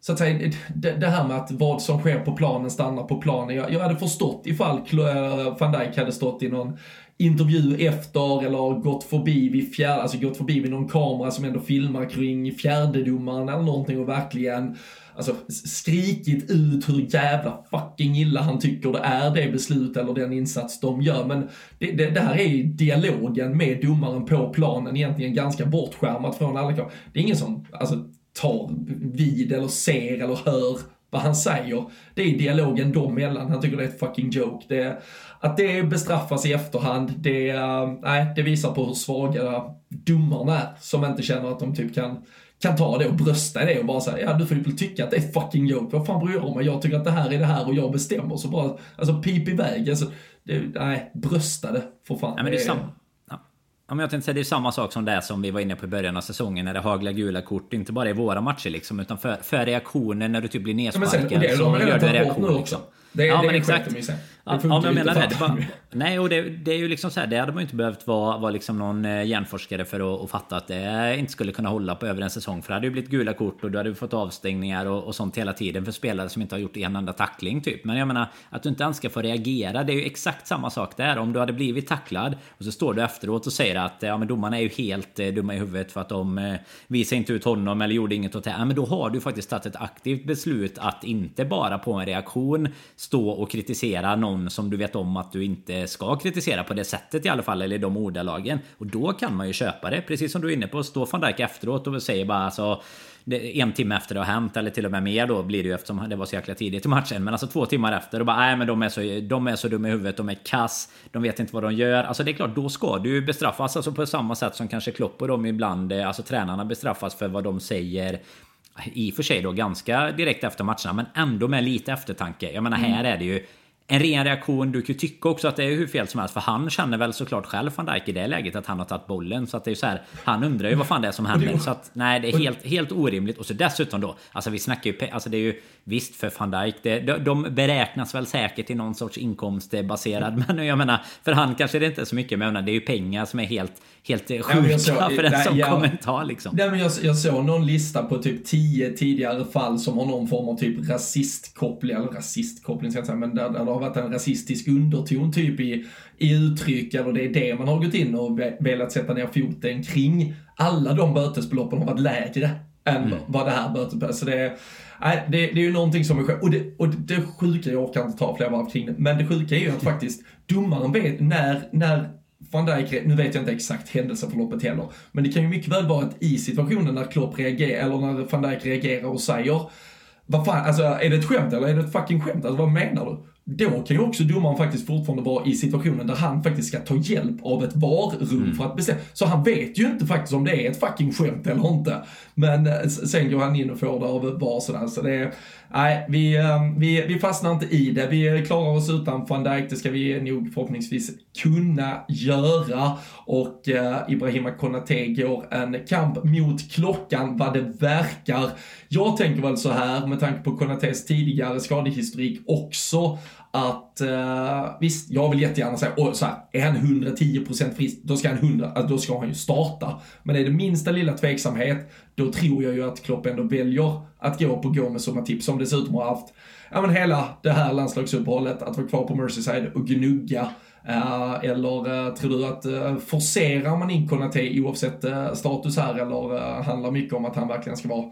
så att säga, det, det, här med att vad som sker på planen stannar på planen. Jag, jag hade förstått ifall eh, van Dijk hade stått i någon intervju efter eller gått förbi vid fjärde, alltså gått förbi vid någon kamera som ändå filmar kring fjärdedomaren eller någonting och verkligen alltså, skrikit ut hur jävla fucking illa han tycker det är det beslut eller den insats de gör. Men det, det, det här är ju dialogen med domaren på planen egentligen ganska bortskärmat från alla krav. Det är ingen som alltså, tar vid eller ser eller hör vad han säger. Det är dialogen dem emellan. Han tycker det är ett fucking joke. Det, att det bestraffas i efterhand, det, eh, nej, det visar på hur svaga domarna är. Som inte känner att de typ kan kan ta det och brösta det och bara säga ja du får ju tycka att det är fucking joke, vad fan bryr jag mig? Jag tycker att det här är det här och jag bestämmer så bara, alltså pip iväg, alltså, det, nej, brösta det för fan. Ja, men det är samma. Ja, men jag tänkte säga det är samma sak som det som vi var inne på i början av säsongen när det haglar gula kort. Inte bara i våra matcher liksom, utan för, för reaktionen när du typ blir nedsparkad. Ja, sen, det, så de gör du en reaktion liksom. Det, ja, det men exakt. Det ja, ja, men jag menar det. var, nej, och det, det, är ju liksom så här, det hade man ju inte behövt vara, vara liksom någon eh, hjärnforskare för att, att fatta att det inte skulle kunna hålla på över en säsong. För det hade ju blivit gula kort och du hade fått avstängningar och, och sånt hela tiden för spelare som inte har gjort en enda tackling typ. Men jag menar, att du inte ens ska få reagera, det är ju exakt samma sak där. Om du hade blivit tacklad och så står du efteråt och säger att ja, men domarna är ju helt eh, dumma i huvudet för att de eh, visar inte ut honom eller gjorde inget åt det. Ja, men då har du faktiskt tagit ett aktivt beslut att inte bara på en reaktion stå och kritisera någon som du vet om att du inte ska kritisera på det sättet i alla fall, eller i de ordalagen. Och då kan man ju köpa det, precis som du är inne på. Stå van Dijk efteråt och säger bara alltså en timme efter det har hänt, eller till och med mer då blir det ju eftersom det var så jäkla tidigt i matchen. Men alltså två timmar efter och bara nej men de är så, de är så dumma i huvudet, de är kass, de vet inte vad de gör. Alltså det är klart, då ska du bestraffas alltså på samma sätt som kanske Klopp och de ibland, eh, alltså tränarna bestraffas för vad de säger i och för sig då ganska direkt efter matcherna men ändå med lite eftertanke. Jag menar här mm. är det ju en ren reaktion. Du kan ju tycka också att det är hur fel som helst. För han känner väl såklart själv van Dijk i det läget att han har tagit bollen. Så att det är så här. Han undrar ju vad fan det är som händer. Så att nej, det är helt, helt orimligt. Och så dessutom då. Alltså vi snackar ju. Alltså det är ju visst för van Dijk. Det, de, de beräknas väl säkert i någon sorts inkomstbaserad. Men jag menar för han kanske det inte är så mycket. Men jag menar, det är ju pengar som är helt helt sjuka ja, för en sån ja, kommentar liksom. Nej, men jag, jag såg någon lista på typ tio tidigare fall som har någon form av typ rasistkoppling, eller rasistkoppling ska jag säga, men där, där det har varit en rasistisk underton typ i, i uttryck, eller det är det man har gått in och velat sätta ner foten kring. Alla de bötesbeloppen har varit lägre än mm. vad det här bötesbeloppet, så det är Nej, det, det, är ju någonting som är sjukt. Och, det, och det sjuka, jag orkar inte ta fler varv kring det, men det sjuka är ju att faktiskt domaren vet när, när van Dijk, nu vet jag inte exakt händelseförloppet heller, men det kan ju mycket väl vara att i situationen när Klopp reagerar, eller när van Dijk reagerar och säger vad fan, alltså är det ett skämt eller är det ett fucking skämt? Alltså vad menar du? Då kan ju också domaren faktiskt fortfarande vara i situationen där han faktiskt ska ta hjälp av ett varrum mm. för att bestämma. Så han vet ju inte faktiskt om det är ett fucking skämt eller inte. Men eh, sen går han in och får det av VAR sådär. Så det är, nej, vi, ehm, vi, vi fastnar inte i det. Vi klarar oss utan van Dijk, det ska vi nog förhoppningsvis kunna göra. Och eh, Ibrahima Konate går en kamp mot klockan vad det verkar. Jag tänker väl så här med tanke på Konates tidigare skadehistorik också att uh, visst, jag vill jättegärna säga, och så här, är han 110% frisk, då ska han 100, alltså, då ska han ju starta. Men är det minsta lilla tveksamhet, då tror jag ju att Klopp ändå väljer att gå på Gomes sådana tips. som dessutom har haft, ja men hela det här landslagsuppehållet, att vara kvar på Merseyside och gnugga. Uh, eller uh, tror du att uh, forcerar man in Konate oavsett status här eller handlar mycket om att han verkligen ska vara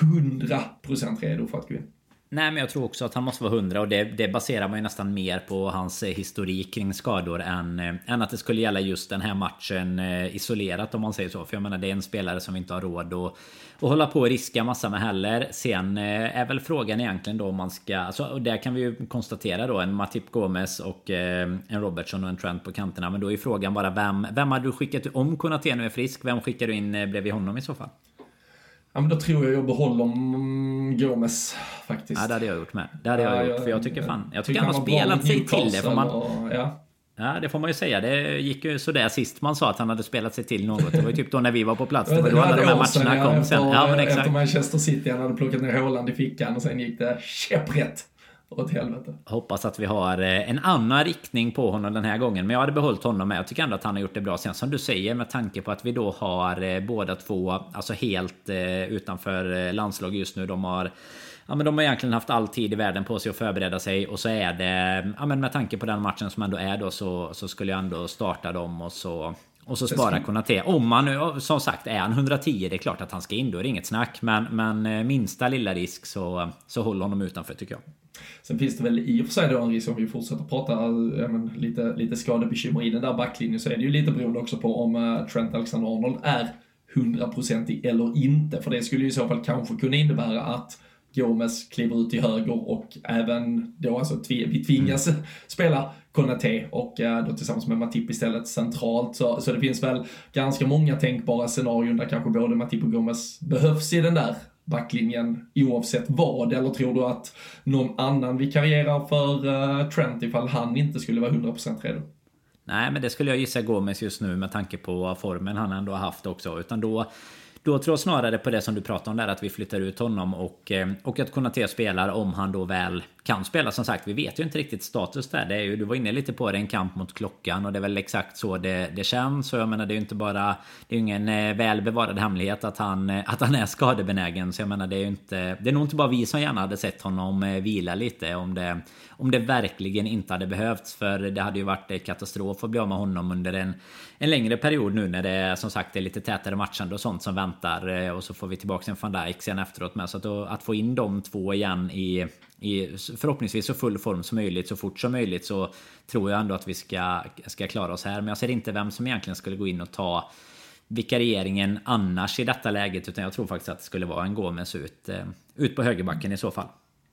100% redo för att gå in? Nej, men jag tror också att han måste vara 100 och det, det baserar man ju nästan mer på hans eh, historik kring skador än, eh, än att det skulle gälla just den här matchen eh, isolerat om man säger så. För jag menar, det är en spelare som vi inte har råd att, att hålla på och riska massa med heller. Sen är väl frågan egentligen då om man ska, alltså, och där kan vi ju konstatera då en Matip Gomes och en Robertson och en Trent på kanterna. Men då är frågan bara vem, vem hade du skickat, om Konate nu är frisk, vem skickar du in bredvid honom i så fall? Ja men då tror jag jag behåller Gomes faktiskt. Ja det hade jag gjort med. Det hade jag ja, gjort. För jag tycker fan, jag tycker han har spelat sig till det. Får man, och, ja. Ja det får man ju säga. Det gick ju sådär sist man sa att han hade spelat sig till något. Det var ju typ då när vi var på plats. Det var då alla de här matcherna kom sen. Ja, men exakt. Efter Manchester City, han hade plockat ner Håland i fickan och sen gick det käpprätt åt helvete. Hoppas att vi har eh, en annan riktning på honom den här gången. Men jag hade behållit honom med. Jag tycker ändå att han har gjort det bra. Sen som du säger med tanke på att vi då har eh, båda två alltså helt eh, utanför landslag just nu. De har Ja men de har egentligen haft all tid i världen på sig att förbereda sig och så är det... Ja men med tanke på den matchen som ändå är då så, så skulle jag ändå starta dem och så... Och så spara Konate. Om man nu, som sagt, är han 110, det är klart att han ska in. Då är det inget snack. Men, men minsta lilla risk så, så håller honom utanför tycker jag. Sen finns det väl i och för sig då en risk om vi fortsätter prata ja, men, lite, lite skadebekymmer i den där backlinjen så är det ju lite beroende också på om uh, Trent Alexander-Arnold är hundraprocentig eller inte. För det skulle ju i så fall kanske kunna innebära att Gomes kliver ut till höger och även då alltså vi tvingas mm. spela Konate och eh, då tillsammans med Matip istället centralt. Så, så det finns väl ganska många tänkbara scenarion där kanske både Matip och Gomes behövs i den där backlinjen oavsett vad? Eller tror du att någon annan vikarierar för uh, Trent ifall han inte skulle vara 100% redo? Nej, men det skulle jag gissa Gomes just nu med tanke på formen han ändå har haft också. Utan då då tror jag snarare på det som du pratar om där att vi flyttar ut honom och, eh, och att Konate spelar om han då väl kan spela. Som sagt, vi vet ju inte riktigt status där. Det är ju, du var inne lite på det, en kamp mot klockan och det är väl exakt så det, det känns. Så jag menar, det är ju inte bara... Det är ju ingen eh, väl bevarad hemlighet att han, eh, att han är skadebenägen. Så jag menar, det är ju inte... Det är nog inte bara vi som gärna hade sett honom eh, vila lite om det, om det verkligen inte hade behövts. För det hade ju varit katastrof att bli av med honom under en, en längre period nu när det som sagt är lite tätare matchande och sånt som väntar. Och så får vi tillbaka en van Dijk sen efteråt med. Så att, att få in de två igen i, i förhoppningsvis så full form som möjligt så fort som möjligt så tror jag ändå att vi ska, ska klara oss här. Men jag ser inte vem som egentligen skulle gå in och ta vikarieringen annars i detta läget. Utan jag tror faktiskt att det skulle vara en Gomes ut, eh, ut på högerbacken i så fall.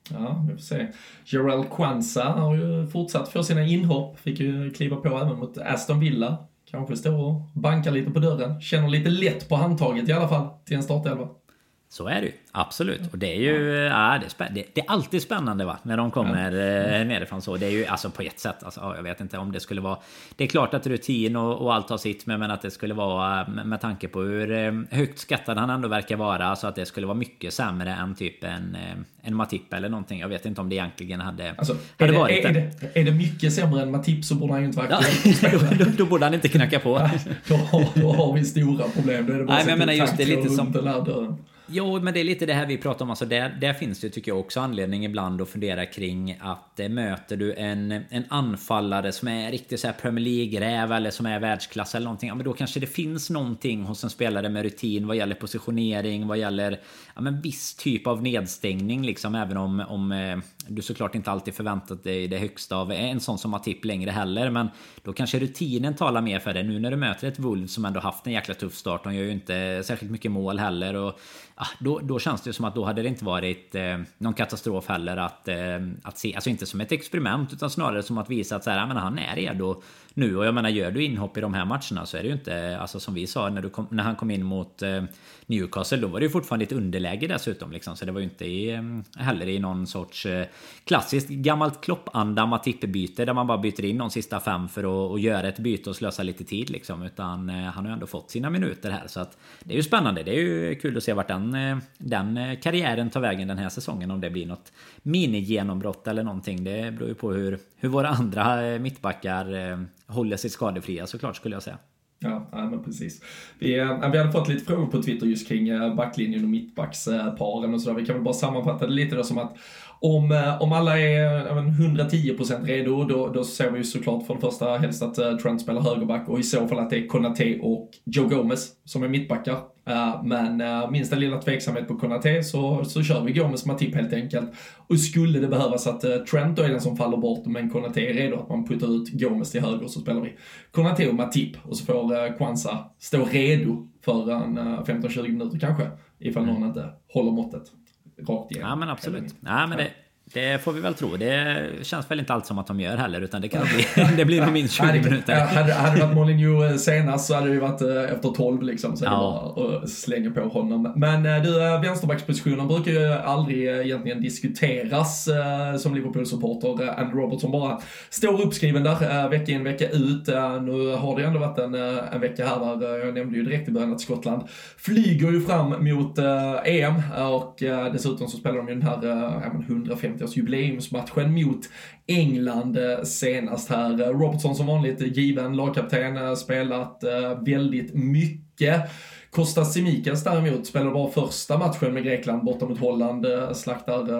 Ja, vi får se. Jarell Kwanza har ju fortsatt få sina inhopp. Fick ju kliva på även mot Aston Villa. Kanske står och bankar lite på dörren. Känner lite lätt på handtaget i alla fall till en startelva. Så är det ju. Absolut. Och det är ju... Ja, det, är det, är alltid spännande va? När de kommer ja. Eh, nerifrån så. Det är ju alltså på ett sätt. Alltså, jag vet inte om det skulle vara... Det är klart att rutin och, och allt har sitt. Men att det skulle vara med tanke på hur eh, högt skattad han ändå verkar vara. Så att det skulle vara mycket sämre än typ en, eh, en Matip eller någonting. Jag vet inte om det egentligen hade, alltså, hade är varit det. Är, det. är det mycket sämre än Matip så borde han ju inte vara ja, [LAUGHS] då, då, borde han inte knacka på. [LAUGHS] Ja, då, har, då har vi stora problem. Då är det bara Nej, men jag menar just det är lite som... Jo, men det är lite det här vi pratar om. Alltså där, där finns det tycker jag också anledning ibland att fundera kring att eh, möter du en, en anfallare som är riktigt så här Premier League-räv eller som är världsklass eller någonting. Ja, men då kanske det finns någonting hos en spelare med rutin vad gäller positionering, vad gäller ja, men viss typ av nedstängning liksom. Även om, om, eh, du såklart inte alltid förväntat dig det högsta av en sån som Matip längre heller. Men då kanske rutinen talar mer för det. Nu när du möter ett Wolves som ändå haft en jäkla tuff start. De gör ju inte särskilt mycket mål heller. Och, ja, då, då känns det som att då hade det inte varit eh, någon katastrof heller att, eh, att se. Alltså inte som ett experiment utan snarare som att visa att så här, men han är redo nu. Och jag menar gör du inhopp i de här matcherna så är det ju inte, alltså som vi sa när, du kom, när han kom in mot eh, Newcastle. Då var det ju fortfarande ett underläge dessutom liksom. Så det var ju inte i, eh, heller i någon sorts eh, klassiskt gammalt kloppanda Matip-byte där man bara byter in de sista fem för att och göra ett byte och slösa lite tid liksom. Utan eh, han har ju ändå fått sina minuter här. Så att det är ju spännande. Det är ju kul att se vart den, eh, den eh, karriären tar vägen den här säsongen. Om det blir något mini-genombrott eller någonting. Det beror ju på hur, hur våra andra eh, mittbackar håller sig skadefria såklart skulle jag säga. Ja, ja, men precis. Vi, vi hade fått lite frågor på Twitter just kring backlinjen och mittbacksparen och sådär. Vi kan väl bara sammanfatta det lite då som att om, äh, om alla är 110% redo, då, då ser vi ju såklart för det första helst att Trent spelar högerback och i så fall att det är Konate och Joe Gomez som är mittbackar. Uh, men uh, minsta lilla tveksamhet på Konate så, så kör vi Gomes Matip helt enkelt. Och skulle det behövas att uh, Trent då är den som faller bort men Konate är redo att man puttar ut Gomes till höger så spelar vi Konate och Matip och så får uh, Kwanza stå redo för en 15-20 minuter kanske ifall mm. någon inte håller måttet rakt igenom. Ja men absolut. Ja, men det, det får vi väl tro. Det känns väl inte allt som att de gör heller utan det kan bli, [LAUGHS] det blir nog minst 20 hade, minuter. Hade, hade det varit Molineux eh, senast så hade det varit eh, efter 12 liksom. Så ja. det bara att slänga på honom. Men eh, du, vänsterbackspositionen brukar ju aldrig egentligen diskuteras som Liverpool-supporter. Andrew Robertson bara står uppskriven där vecka in vecka ut. Nu har det ändå varit en, en vecka här där, jag nämnde ju direkt i början att Skottland flyger ju fram mot EM och dessutom så spelar de ju den här 150 50-årsjubileumsmatchen mot England eh, senast här. Eh, Robertson som vanligt eh, given lagkapten, spelat väldigt mycket. Kostas Simikas däremot spelade bara första matchen med Grekland borta mot Holland. Slaktar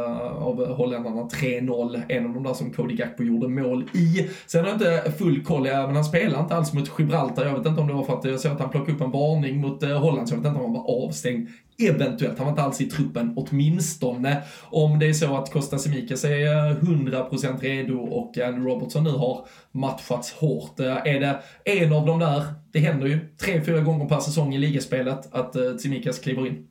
av holländarna 3-0. En av de där som Cody Gakpo gjorde mål i. Sen har jag inte full koll, men han spelar inte alls mot Gibraltar. Jag vet inte om det var för att jag såg att han plockade upp en varning mot Holland, så jag vet inte om han var avstängd Eventuellt, han var inte alls i truppen, åtminstone. Om det är så att Costa Simikas är 100% redo och Andy Robertson nu har matchats hårt. Eh, är det en av de där, det händer ju tre, fyra gånger per säsong i ligaspelet att eh, Simikas kliver in.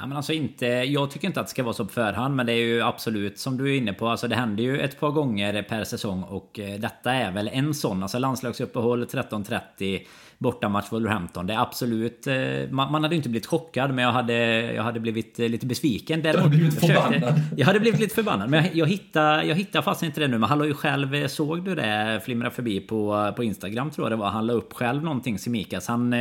Ja, men alltså inte, jag tycker inte att det ska vara så på förhand men det är ju absolut som du är inne på. Alltså det händer ju ett par gånger per säsong och eh, detta är väl en sån. Alltså landslagsuppehåll 13.30 bortamatch Wolverhampton. Det är absolut... Eh, man, man hade inte blivit chockad men jag hade, jag hade blivit eh, lite besviken. Du hade blivit förbannad. Jag hade blivit lite förbannad. Men jag, jag hittar, jag hittar fast inte det nu. Men han la ju själv... Eh, såg du det flimra förbi på, på Instagram tror jag det var. Han la upp själv någonting Simikas. Han,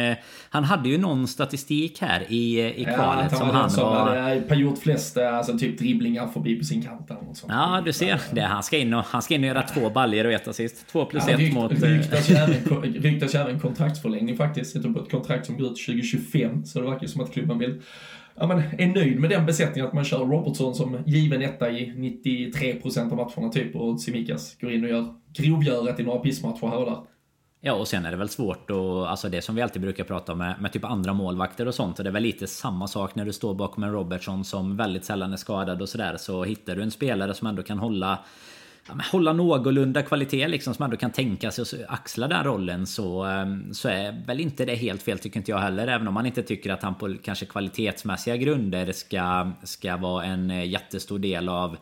han hade ju någon statistik här i, i kvalet ja, som han som var... hade gjort flest alltså, typ dribblingar förbi på sin kant. Sånt. Ja, du ser. Det, han, ska in och, han ska in och göra två baljer och ett assist. Två plus ja, ett rykt, mot... Ryktas [LAUGHS] ju även kontraktsförlängning kontraktsförlängning faktiskt. Sitter på ett kontrakt som går ut 2025, så det verkar ju som att klubben vill ja, men är nöjd med den besättningen, att man kör Robertson som given etta i 93% av matcherna typ och Simikas går in och gör grovgöret i några pissmatcher här och där. Ja, och sen är det väl svårt och alltså det som vi alltid brukar prata om med, med typ andra målvakter och sånt. Och det är väl lite samma sak när du står bakom en Robertson som väldigt sällan är skadad och sådär. Så hittar du en spelare som ändå kan hålla ja, hålla någorlunda kvalitet liksom som ändå kan tänka sig att axla den rollen så, ehm, så är väl inte det helt fel tycker inte jag heller. Även om man inte tycker att han på kanske kvalitetsmässiga grunder ska, ska vara en eh, jättestor del av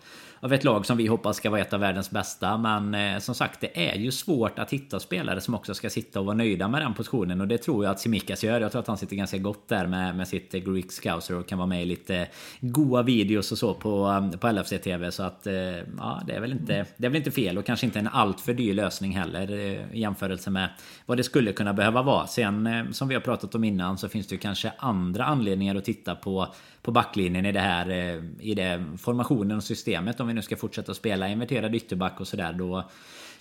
av ett lag som vi hoppas ska vara ett av världens bästa. Men eh, som sagt, det är ju svårt att hitta spelare som också ska sitta och vara nöjda med den positionen. Och det tror jag att Simikas gör. Jag tror att han sitter ganska gott där med, med sitt Greek Scouser och kan vara med i lite goa videos och så på, um, på LFC-TV. Så att eh, ja, det är, väl inte, det är väl inte fel och kanske inte en alltför dyr lösning heller eh, i jämförelse med vad det skulle kunna behöva vara. Sen eh, som vi har pratat om innan så finns det ju kanske andra anledningar att titta på på backlinjen i det här eh, i det formationen och systemet om vi nu ska fortsätta spela inverterad ytterback och sådär då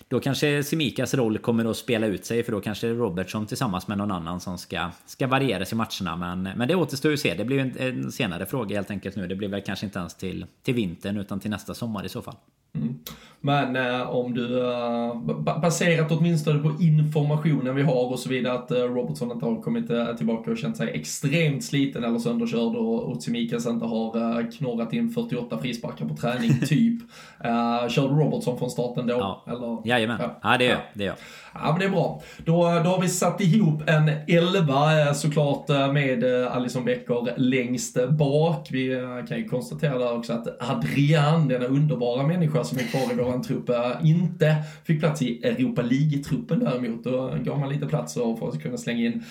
då kanske Simikas roll kommer att spela ut sig för då kanske Robertson tillsammans med någon annan som ska, ska varieras i matcherna. Men, men det återstår ju att se. Det blir en, en senare fråga helt enkelt nu. Det blir väl kanske inte ens till, till vintern utan till nästa sommar i så fall. Mm. Men eh, om du, eh, baserat åtminstone på informationen vi har och så vidare, att eh, Robertson inte har kommit eh, tillbaka och känt sig extremt sliten eller sönderkörd och Otsimikas inte har eh, knorrat in 48 frisparkar på träning, [LAUGHS] typ. Eh, körde Robertson från starten då? Ja. Eller? Jajamän. Ja, ja det gör ja. jag. Ja, men det är bra. Då, då har vi satt ihop en elva eh, såklart eh, med eh, Alison Becker längst bak. Vi kan ju konstatera där också att Adrian, denna underbara människa som är kvar i våran trupp, inte fick plats i Europa League-truppen däremot. Då gav man lite plats för att kunna slänga in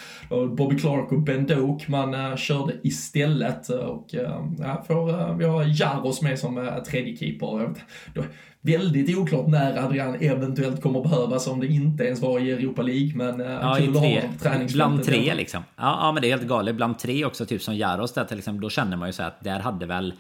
Bobby Clark och Ben Doak. Man körde istället och ja, för, vi har Jaros med som tredje keeper väldigt oklart när Adrian eventuellt kommer behövas om det inte ens var i Europa League. Men eh, ja, kul tre, att ha Bland tre liksom. Ja, ja, men det är helt galet. Bland tre också, typ som Jaros där till exempel. Då känner man ju så att där hade väl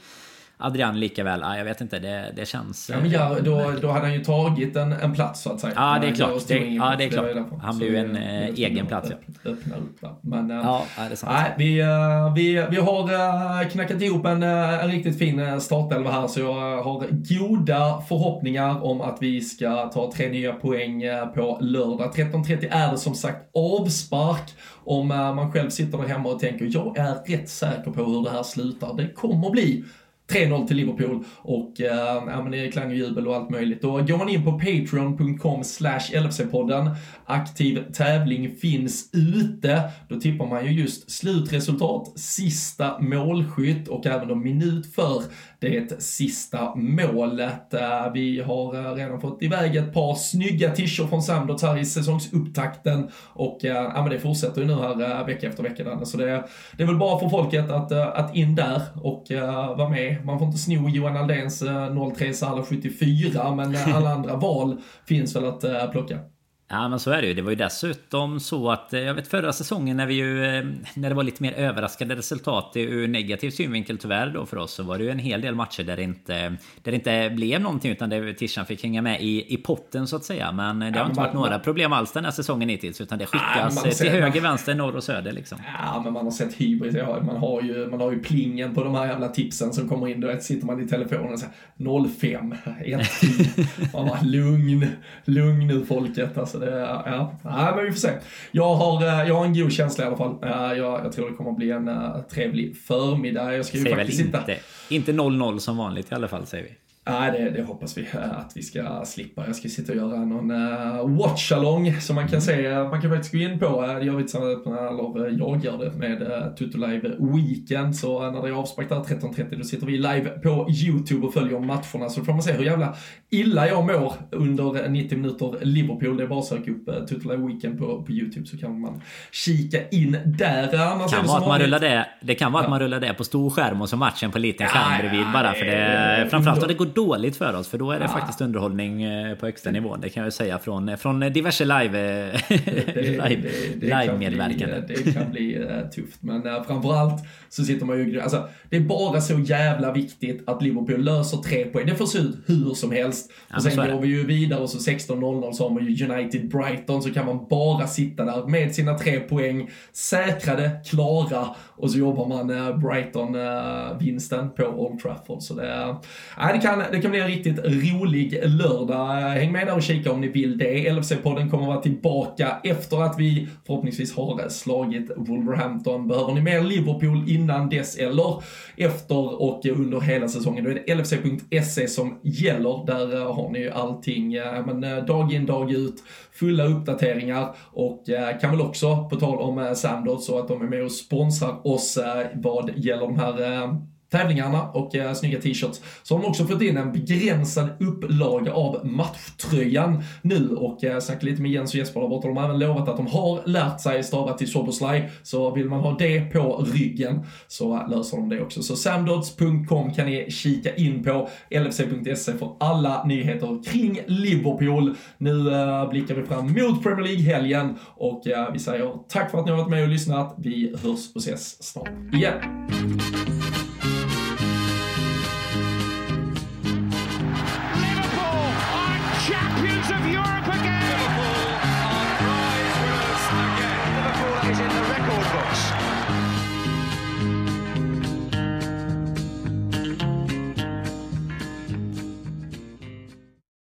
Adrian lika väl. Ja, jag vet inte, det, det känns... Ja, men ja, då, då hade han ju tagit en, en plats så att säga. Ja, det är klart. Det, ja, det är klart. Han blir ju en äh, egen plats. Ja. Öppna upp där. Men äh, ja, det är sant. Nej, vi, äh, vi, vi har knackat ihop en, en riktigt fin startelva här så jag har goda förhoppningar om att vi ska ta tre nya poäng på lördag. 13.30 är det som sagt avspark. Om man själv sitter där hemma och tänker jag är rätt säker på hur det här slutar. Det kommer bli 3-0 till Liverpool och äh, ja, men det är klang och jubel och allt möjligt. Då går man in på patreon.com slash LFC-podden. Aktiv tävling finns ute. Då tippar man ju just slutresultat, sista målskytt och även då minut för det sista målet. Äh, vi har äh, redan fått iväg ett par snygga t-shirts från Sanders här i säsongsupptakten och äh, ja, men det fortsätter ju nu här vecka efter vecka. Så det, det är väl bara för folket att, att in där och vara med man får inte sno Johan Aldéns 03 Salah 74, men alla andra val finns väl att uh, plocka. Ja men så är det ju. Det var ju dessutom så att eh, jag vet förra säsongen när vi ju eh, när det var lite mer överraskande resultat ur negativ synvinkel tyvärr då för oss så var det ju en hel del matcher där det inte där det inte blev någonting utan där Tishan fick hänga med i, i potten så att säga. Men det ja, har inte varit man, några problem alls den här säsongen hittills utan det skickas ja, till höger, vänster, norr och söder liksom. Ja men man har sett hybris. Ja, man har ju man har ju plingen på de här jävla tipsen som kommer in. Då sitter man i telefonen och säger 05, 1 Man bara [LAUGHS] lugn, lugn nu folket. Alltså ja. Nej, men vi får se. Jag har, eh, jag har en god känsla i alla fall. Jag, jag tror det kommer bli en trevlig förmiddag. Jag ska ju Säg faktiskt väl inte. Inte 0-0 som vanligt i alla fall, säger vi. Nej, det, det, hoppas vi eh, att vi ska slippa. Jag ska sitta och göra någon uh, watch-along som man kan se. Man kan faktiskt gå in på, uh, det gör vi tillsammans eller jag gör det med uh, Tutto Live Weekend. Så när det är avspark där 13.30 då sitter vi live på YouTube och följer matcherna. Så får man se hur jävla illa jag mår under 90 minuter Liverpool. Det är bara att söka upp uh, Tutto Live Weekend på, på YouTube så kan man kika in där. Annars kan vara att man rullar det, det kan vara ja. att man rullar det på stor skärm och så matchen på liten skärm bredvid bara. För det, framförallt om det går dåligt för oss. För då är det ja. faktiskt underhållning eh, på högsta nivå. Det kan jag säga från, eh, från diverse live, eh, [LAUGHS] live, live medverkande. Det kan bli tufft. Men uh, framförallt så sitter man ju... Alltså, det är bara så jävla viktigt att Liverpool löser tre poäng. Det får se ut hur som helst. Ja, och sen går vi ju vidare och så 16.00 så har man ju United Brighton. Så kan man bara sitta där med sina tre poäng. Säkrade, klara och så jobbar man Brighton-vinsten på Old Trafford. Så det, det, kan, det kan bli en riktigt rolig lördag. Häng med där och kika om ni vill det. LFC-podden kommer vara tillbaka efter att vi förhoppningsvis har slagit Wolverhampton. Behöver ni mer Liverpool innan dess eller efter och under hela säsongen, då är det LFC.se som gäller. Där eh, har ni ju allting, eh, men eh, dag in, dag ut, fulla uppdateringar och kan väl också, på tal om Sandor, så att de är med och sponsrar oss vad gäller de här tävlingarna och eh, snygga t-shirts så har de också fått in en begränsad upplaga av matchtröjan nu och eh, snackat lite med Jens och Jesper där borta. De har även lovat att de har lärt sig stava till Soboslaj så vill man ha det på ryggen så löser de det också. Så samdods.com kan ni kika in på lfc.se för alla nyheter kring Liverpool. Nu eh, blickar vi fram mot Premier League-helgen och eh, vi säger tack för att ni har varit med och lyssnat. Vi hörs och ses snart igen.